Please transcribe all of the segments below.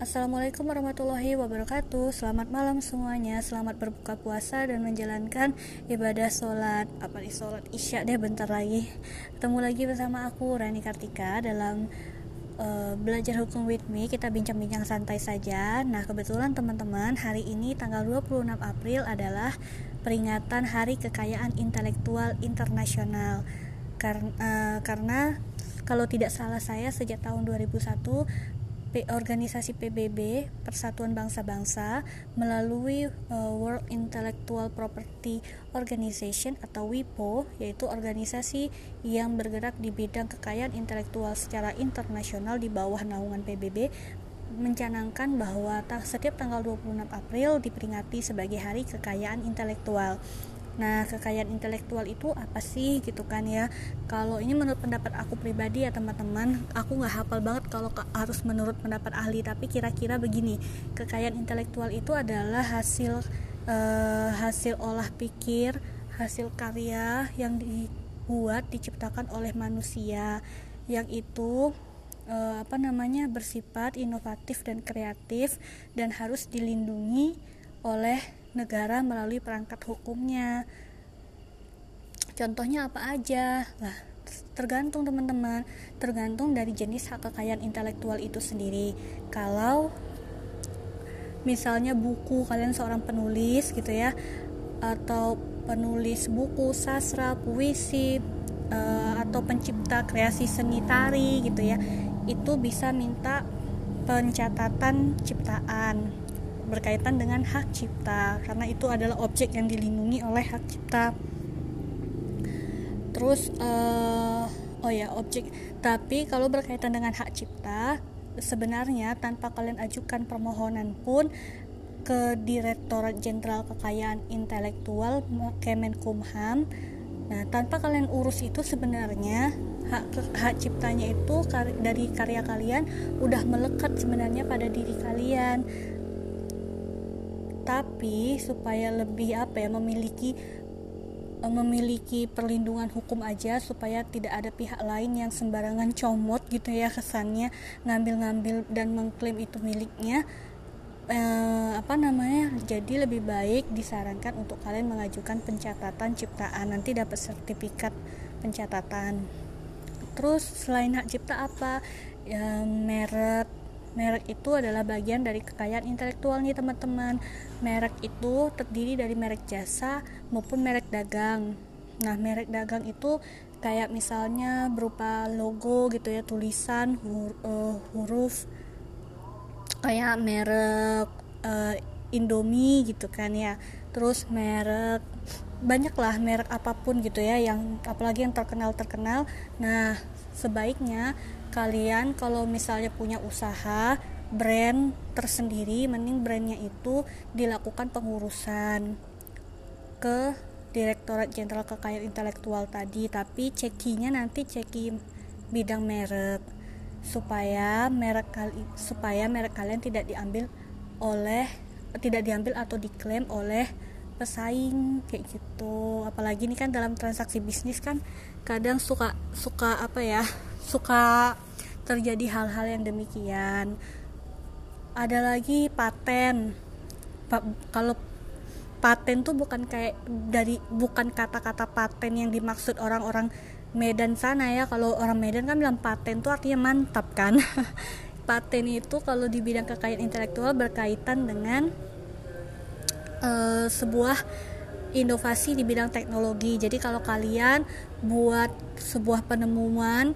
Assalamualaikum warahmatullahi wabarakatuh. Selamat malam semuanya. Selamat berbuka puasa dan menjalankan ibadah sholat. Apa nih sholat isya deh bentar lagi. Ketemu lagi bersama aku Rani Kartika Dalam uh, belajar hukum with me. Kita bincang-bincang santai saja. Nah kebetulan teman-teman Hari ini tanggal 26 April adalah Peringatan Hari Kekayaan Intelektual Internasional. Karena, uh, karena kalau tidak salah saya sejak tahun 2001 organisasi PBB Persatuan Bangsa-Bangsa melalui uh, World Intellectual Property Organization atau WIPO yaitu organisasi yang bergerak di bidang kekayaan intelektual secara internasional di bawah naungan PBB mencanangkan bahwa setiap tanggal 26 April diperingati sebagai Hari Kekayaan Intelektual. Nah, kekayaan intelektual itu apa sih gitu kan ya? Kalau ini menurut pendapat aku pribadi ya teman-teman, aku nggak hafal banget kalau harus menurut pendapat ahli, tapi kira-kira begini, kekayaan intelektual itu adalah hasil uh, hasil olah pikir, hasil karya yang dibuat diciptakan oleh manusia yang itu uh, apa namanya bersifat inovatif dan kreatif dan harus dilindungi oleh negara melalui perangkat hukumnya. Contohnya apa aja? Lah, tergantung teman-teman, tergantung dari jenis hak kekayaan intelektual itu sendiri. Kalau misalnya buku kalian seorang penulis gitu ya, atau penulis buku sastra, puisi, uh, atau pencipta kreasi seni tari gitu ya, itu bisa minta pencatatan ciptaan berkaitan dengan hak cipta karena itu adalah objek yang dilindungi oleh hak cipta. Terus uh, oh ya objek. Tapi kalau berkaitan dengan hak cipta sebenarnya tanpa kalian ajukan permohonan pun ke Direktorat Jenderal Kekayaan Intelektual Kemenkumham Nah, tanpa kalian urus itu sebenarnya hak hak ciptanya itu dari karya kalian udah melekat sebenarnya pada diri kalian tapi supaya lebih apa ya memiliki eh, memiliki perlindungan hukum aja supaya tidak ada pihak lain yang sembarangan comot gitu ya kesannya ngambil-ngambil dan mengklaim itu miliknya eh, apa namanya jadi lebih baik disarankan untuk kalian mengajukan pencatatan ciptaan. Nanti dapat sertifikat pencatatan. Terus selain hak cipta apa? Ya, merek Merek itu adalah bagian dari kekayaan intelektual nih teman-teman. Merek itu terdiri dari merek jasa maupun merek dagang. Nah, merek dagang itu kayak misalnya berupa logo gitu ya, tulisan, hur, uh, huruf kayak merek uh, Indomie gitu kan ya. Terus merek banyak lah merek apa pun gitu ya yang apalagi yang terkenal terkenal. Nah, sebaiknya kalian kalau misalnya punya usaha brand tersendiri mending brandnya itu dilakukan pengurusan ke Direktorat Jenderal Kekayaan Intelektual tadi tapi cekinya nanti ceki bidang merek supaya merek kali supaya merek kalian tidak diambil oleh tidak diambil atau diklaim oleh pesaing kayak gitu. Apalagi ini kan dalam transaksi bisnis kan kadang suka suka apa ya suka terjadi hal-hal yang demikian. Ada lagi paten. Pa kalau paten tuh bukan kayak dari bukan kata-kata paten yang dimaksud orang-orang Medan sana ya. Kalau orang Medan kan bilang paten tuh artinya mantap kan. Paten itu kalau di bidang kekayaan intelektual berkaitan dengan uh, sebuah inovasi di bidang teknologi. Jadi kalau kalian buat sebuah penemuan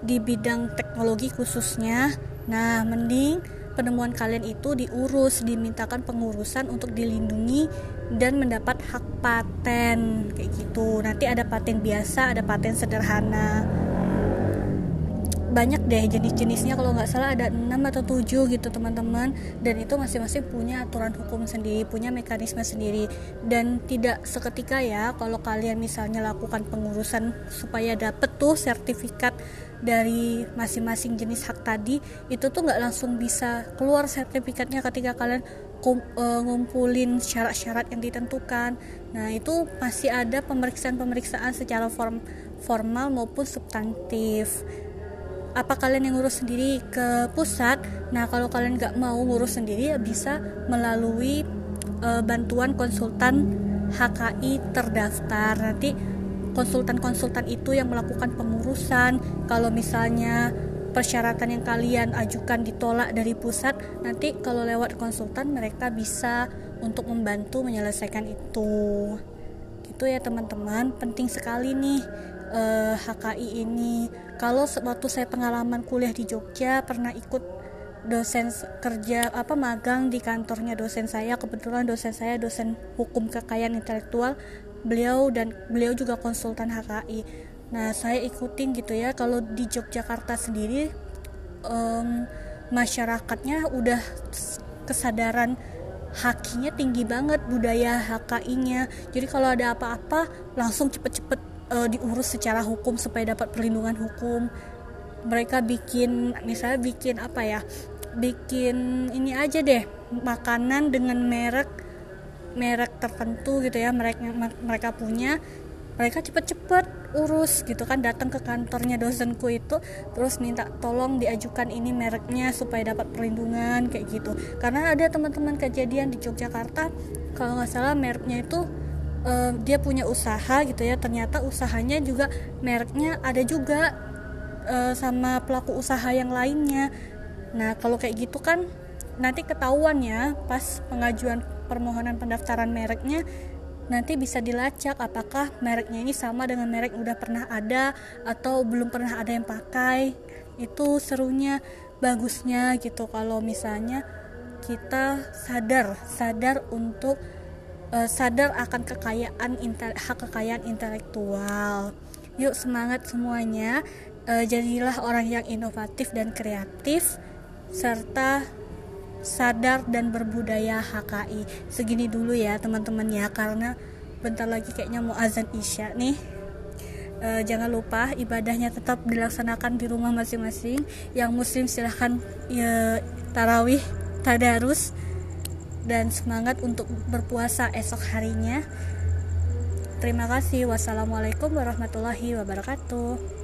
di bidang teknologi khususnya, nah mending penemuan kalian itu diurus, dimintakan pengurusan untuk dilindungi dan mendapat hak paten kayak gitu. Nanti ada paten biasa, ada paten sederhana banyak deh jenis-jenisnya kalau nggak salah ada 6 atau 7 gitu teman-teman. Dan itu masing-masing punya aturan hukum sendiri punya mekanisme sendiri. Dan tidak seketika ya kalau kalian misalnya lakukan pengurusan supaya dapet tuh sertifikat dari masing-masing jenis hak tadi itu tuh nggak langsung bisa keluar sertifikatnya ketika kalian e, ngumpulin syarat-syarat yang ditentukan. Nah itu masih ada pemeriksaan-pemeriksaan secara form formal maupun substantif apa kalian yang ngurus sendiri ke pusat? Nah kalau kalian nggak mau ngurus sendiri ya bisa melalui uh, bantuan konsultan HKI terdaftar. Nanti konsultan-konsultan itu yang melakukan pengurusan. Kalau misalnya persyaratan yang kalian ajukan ditolak dari pusat nanti kalau lewat konsultan mereka bisa untuk membantu menyelesaikan itu. Gitu ya teman-teman. Penting sekali nih eh, HKI ini. Kalau waktu saya pengalaman kuliah di Jogja pernah ikut dosen kerja apa magang di kantornya dosen saya. Kebetulan dosen saya dosen hukum kekayaan intelektual. Beliau dan beliau juga konsultan HKI nah saya ikutin gitu ya. Kalau di Yogyakarta sendiri um, masyarakatnya udah kesadaran hakinya tinggi banget budaya HKI-nya jadi kalau ada apa-apa langsung cepet-cepet uh, diurus secara hukum supaya dapat perlindungan hukum. Mereka bikin misalnya bikin apa ya bikin ini aja deh makanan dengan merek merek tertentu gitu ya mereka mereka punya. Mereka cepet-cepet urus gitu kan datang ke kantornya dosenku itu terus minta tolong diajukan ini mereknya supaya dapat perlindungan kayak gitu. Karena ada teman-teman kejadian di Yogyakarta kalau nggak salah mereknya itu uh, dia punya usaha gitu ya. Ternyata usahanya juga mereknya ada juga uh, sama pelaku usaha yang lainnya. Nah kalau kayak gitu kan nanti ketahuan ya pas pengajuan permohonan pendaftaran mereknya nanti bisa dilacak apakah mereknya ini sama dengan merek udah pernah ada atau belum pernah ada yang pakai. Itu serunya bagusnya gitu kalau misalnya kita sadar sadar untuk uh, sadar akan kekayaan hak kekayaan intelektual. Yuk semangat semuanya. Uh, jadilah orang yang inovatif dan kreatif serta sadar dan berbudaya HKI segini dulu ya teman-teman ya karena bentar lagi kayaknya mau azan isya nih. E, jangan lupa ibadahnya tetap dilaksanakan di rumah masing-masing. Yang muslim silahkan ya, tarawih tadarus dan semangat untuk berpuasa esok harinya. Terima kasih. Wassalamualaikum warahmatullahi wabarakatuh